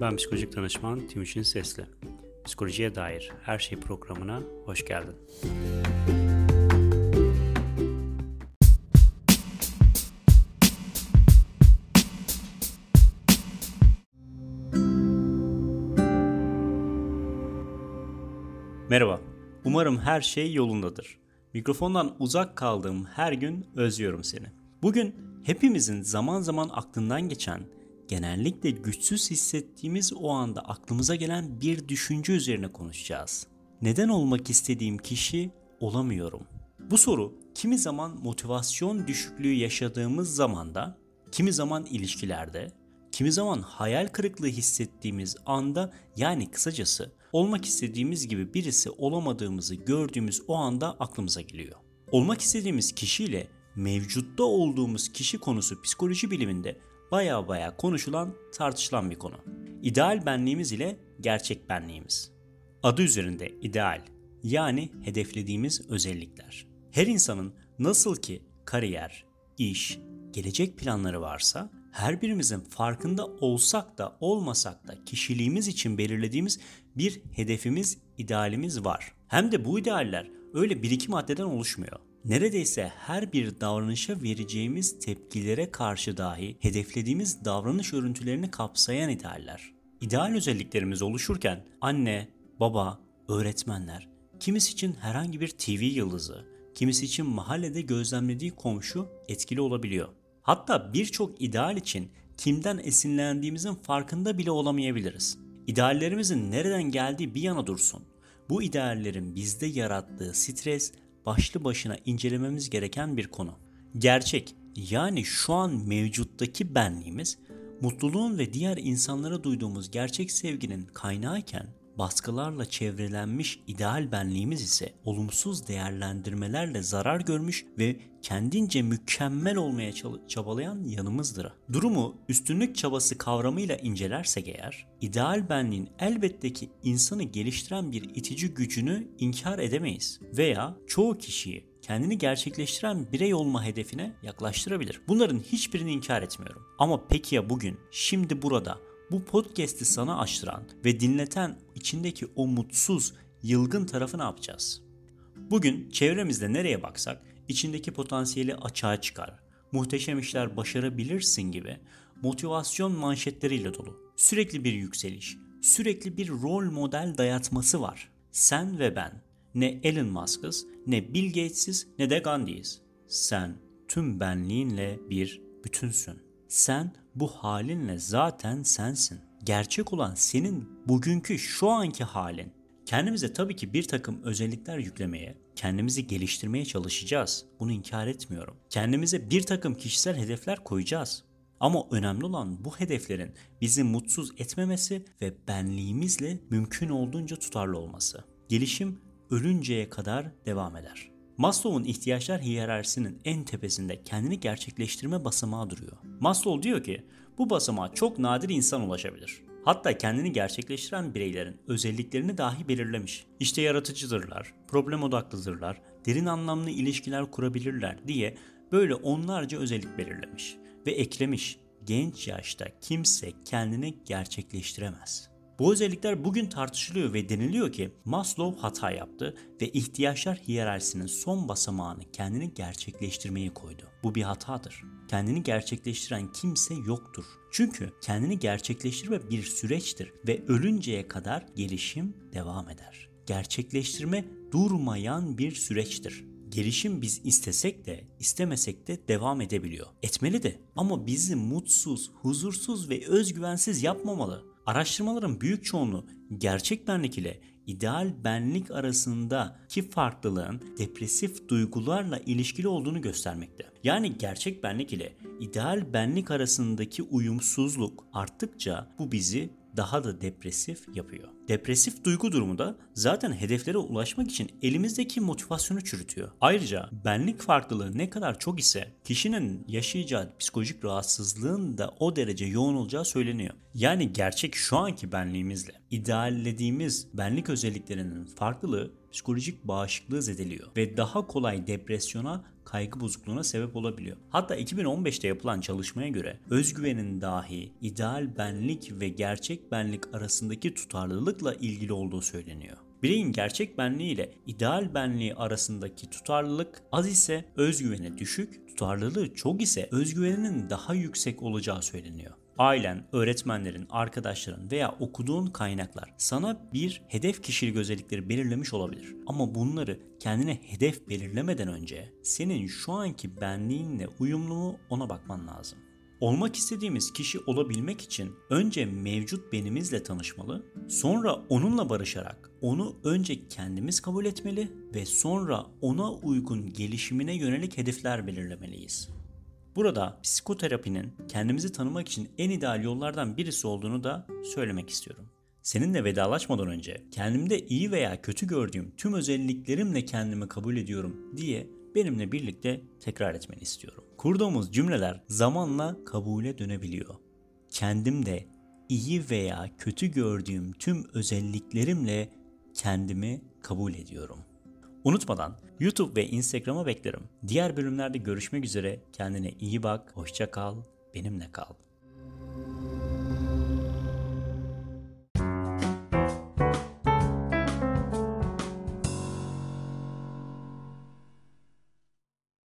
Ben psikolojik danışman Timuçin Sesli. Psikolojiye dair her şey programına hoş geldin. Merhaba. Umarım her şey yolundadır. Mikrofondan uzak kaldığım her gün özlüyorum seni. Bugün hepimizin zaman zaman aklından geçen genellikle güçsüz hissettiğimiz o anda aklımıza gelen bir düşünce üzerine konuşacağız. Neden olmak istediğim kişi olamıyorum? Bu soru kimi zaman motivasyon düşüklüğü yaşadığımız zamanda, kimi zaman ilişkilerde, kimi zaman hayal kırıklığı hissettiğimiz anda yani kısacası olmak istediğimiz gibi birisi olamadığımızı gördüğümüz o anda aklımıza geliyor. Olmak istediğimiz kişiyle mevcutta olduğumuz kişi konusu psikoloji biliminde baya baya konuşulan, tartışılan bir konu. İdeal benliğimiz ile gerçek benliğimiz. Adı üzerinde ideal yani hedeflediğimiz özellikler. Her insanın nasıl ki kariyer, iş, gelecek planları varsa her birimizin farkında olsak da olmasak da kişiliğimiz için belirlediğimiz bir hedefimiz, idealimiz var. Hem de bu idealler öyle bir iki maddeden oluşmuyor neredeyse her bir davranışa vereceğimiz tepkilere karşı dahi hedeflediğimiz davranış örüntülerini kapsayan idealler. İdeal özelliklerimiz oluşurken anne, baba, öğretmenler, kimisi için herhangi bir TV yıldızı, kimisi için mahallede gözlemlediği komşu etkili olabiliyor. Hatta birçok ideal için kimden esinlendiğimizin farkında bile olamayabiliriz. İdeallerimizin nereden geldiği bir yana dursun. Bu ideallerin bizde yarattığı stres başlı başına incelememiz gereken bir konu. Gerçek yani şu an mevcuttaki benliğimiz mutluluğun ve diğer insanlara duyduğumuz gerçek sevginin kaynağıyken baskılarla çevrelenmiş ideal benliğimiz ise olumsuz değerlendirmelerle zarar görmüş ve kendince mükemmel olmaya çabalayan yanımızdır. Durumu üstünlük çabası kavramıyla incelersek eğer, ideal benliğin elbette ki insanı geliştiren bir itici gücünü inkar edemeyiz veya çoğu kişiyi kendini gerçekleştiren birey olma hedefine yaklaştırabilir. Bunların hiçbirini inkar etmiyorum. Ama peki ya bugün, şimdi burada bu podcast'i sana açtıran ve dinleten içindeki o mutsuz, yılgın tarafı ne yapacağız? Bugün çevremizde nereye baksak içindeki potansiyeli açığa çıkar. Muhteşem işler başarabilirsin gibi motivasyon manşetleriyle dolu. Sürekli bir yükseliş, sürekli bir rol model dayatması var. Sen ve ben ne Elon Musk'ız, ne Bill Gates'iz, ne de Gandhi'yiz. Sen tüm benliğinle bir bütünsün. Sen bu halinle zaten sensin. Gerçek olan senin bugünkü şu anki halin. Kendimize tabii ki bir takım özellikler yüklemeye, kendimizi geliştirmeye çalışacağız. Bunu inkar etmiyorum. Kendimize bir takım kişisel hedefler koyacağız. Ama önemli olan bu hedeflerin bizi mutsuz etmemesi ve benliğimizle mümkün olduğunca tutarlı olması. Gelişim ölünceye kadar devam eder. Maslow'un ihtiyaçlar hiyerarşisinin en tepesinde kendini gerçekleştirme basamağı duruyor. Maslow diyor ki bu basamağa çok nadir insan ulaşabilir. Hatta kendini gerçekleştiren bireylerin özelliklerini dahi belirlemiş. İşte yaratıcıdırlar, problem odaklıdırlar, derin anlamlı ilişkiler kurabilirler diye böyle onlarca özellik belirlemiş ve eklemiş. Genç yaşta kimse kendini gerçekleştiremez. Bu özellikler bugün tartışılıyor ve deniliyor ki Maslow hata yaptı ve ihtiyaçlar hiyerarşisinin son basamağını kendini gerçekleştirmeyi koydu. Bu bir hatadır. Kendini gerçekleştiren kimse yoktur. Çünkü kendini gerçekleştirme bir süreçtir ve ölünceye kadar gelişim devam eder. Gerçekleştirme durmayan bir süreçtir. Gelişim biz istesek de istemesek de devam edebiliyor. Etmeli de ama bizi mutsuz, huzursuz ve özgüvensiz yapmamalı. Araştırmaların büyük çoğunluğu gerçek benlik ile ideal benlik arasındaki farklılığın depresif duygularla ilişkili olduğunu göstermekte. Yani gerçek benlik ile ideal benlik arasındaki uyumsuzluk arttıkça bu bizi daha da depresif yapıyor. Depresif duygu durumu da zaten hedeflere ulaşmak için elimizdeki motivasyonu çürütüyor. Ayrıca benlik farklılığı ne kadar çok ise kişinin yaşayacağı psikolojik rahatsızlığın da o derece yoğun olacağı söyleniyor. Yani gerçek şu anki benliğimizle ideallediğimiz benlik özelliklerinin farklılığı psikolojik bağışıklığı zedeliyor ve daha kolay depresyona kaygı bozukluğuna sebep olabiliyor. Hatta 2015'te yapılan çalışmaya göre özgüvenin dahi ideal benlik ve gerçek benlik arasındaki tutarlılıkla ilgili olduğu söyleniyor. Bireyin gerçek benliği ile ideal benliği arasındaki tutarlılık az ise özgüveni düşük, tutarlılığı çok ise özgüveninin daha yüksek olacağı söyleniyor. Ailen, öğretmenlerin, arkadaşların veya okuduğun kaynaklar sana bir hedef kişilik özellikleri belirlemiş olabilir. Ama bunları kendine hedef belirlemeden önce senin şu anki benliğinle uyumlu mu ona bakman lazım. Olmak istediğimiz kişi olabilmek için önce mevcut benimizle tanışmalı, sonra onunla barışarak onu önce kendimiz kabul etmeli ve sonra ona uygun gelişimine yönelik hedefler belirlemeliyiz. Burada psikoterapinin kendimizi tanımak için en ideal yollardan birisi olduğunu da söylemek istiyorum. Seninle vedalaşmadan önce kendimde iyi veya kötü gördüğüm tüm özelliklerimle kendimi kabul ediyorum diye benimle birlikte tekrar etmeni istiyorum. Kurduğumuz cümleler zamanla kabule dönebiliyor. Kendimde iyi veya kötü gördüğüm tüm özelliklerimle kendimi kabul ediyorum. Unutmadan YouTube ve Instagram'a beklerim. Diğer bölümlerde görüşmek üzere. Kendine iyi bak, hoşça kal, benimle kal.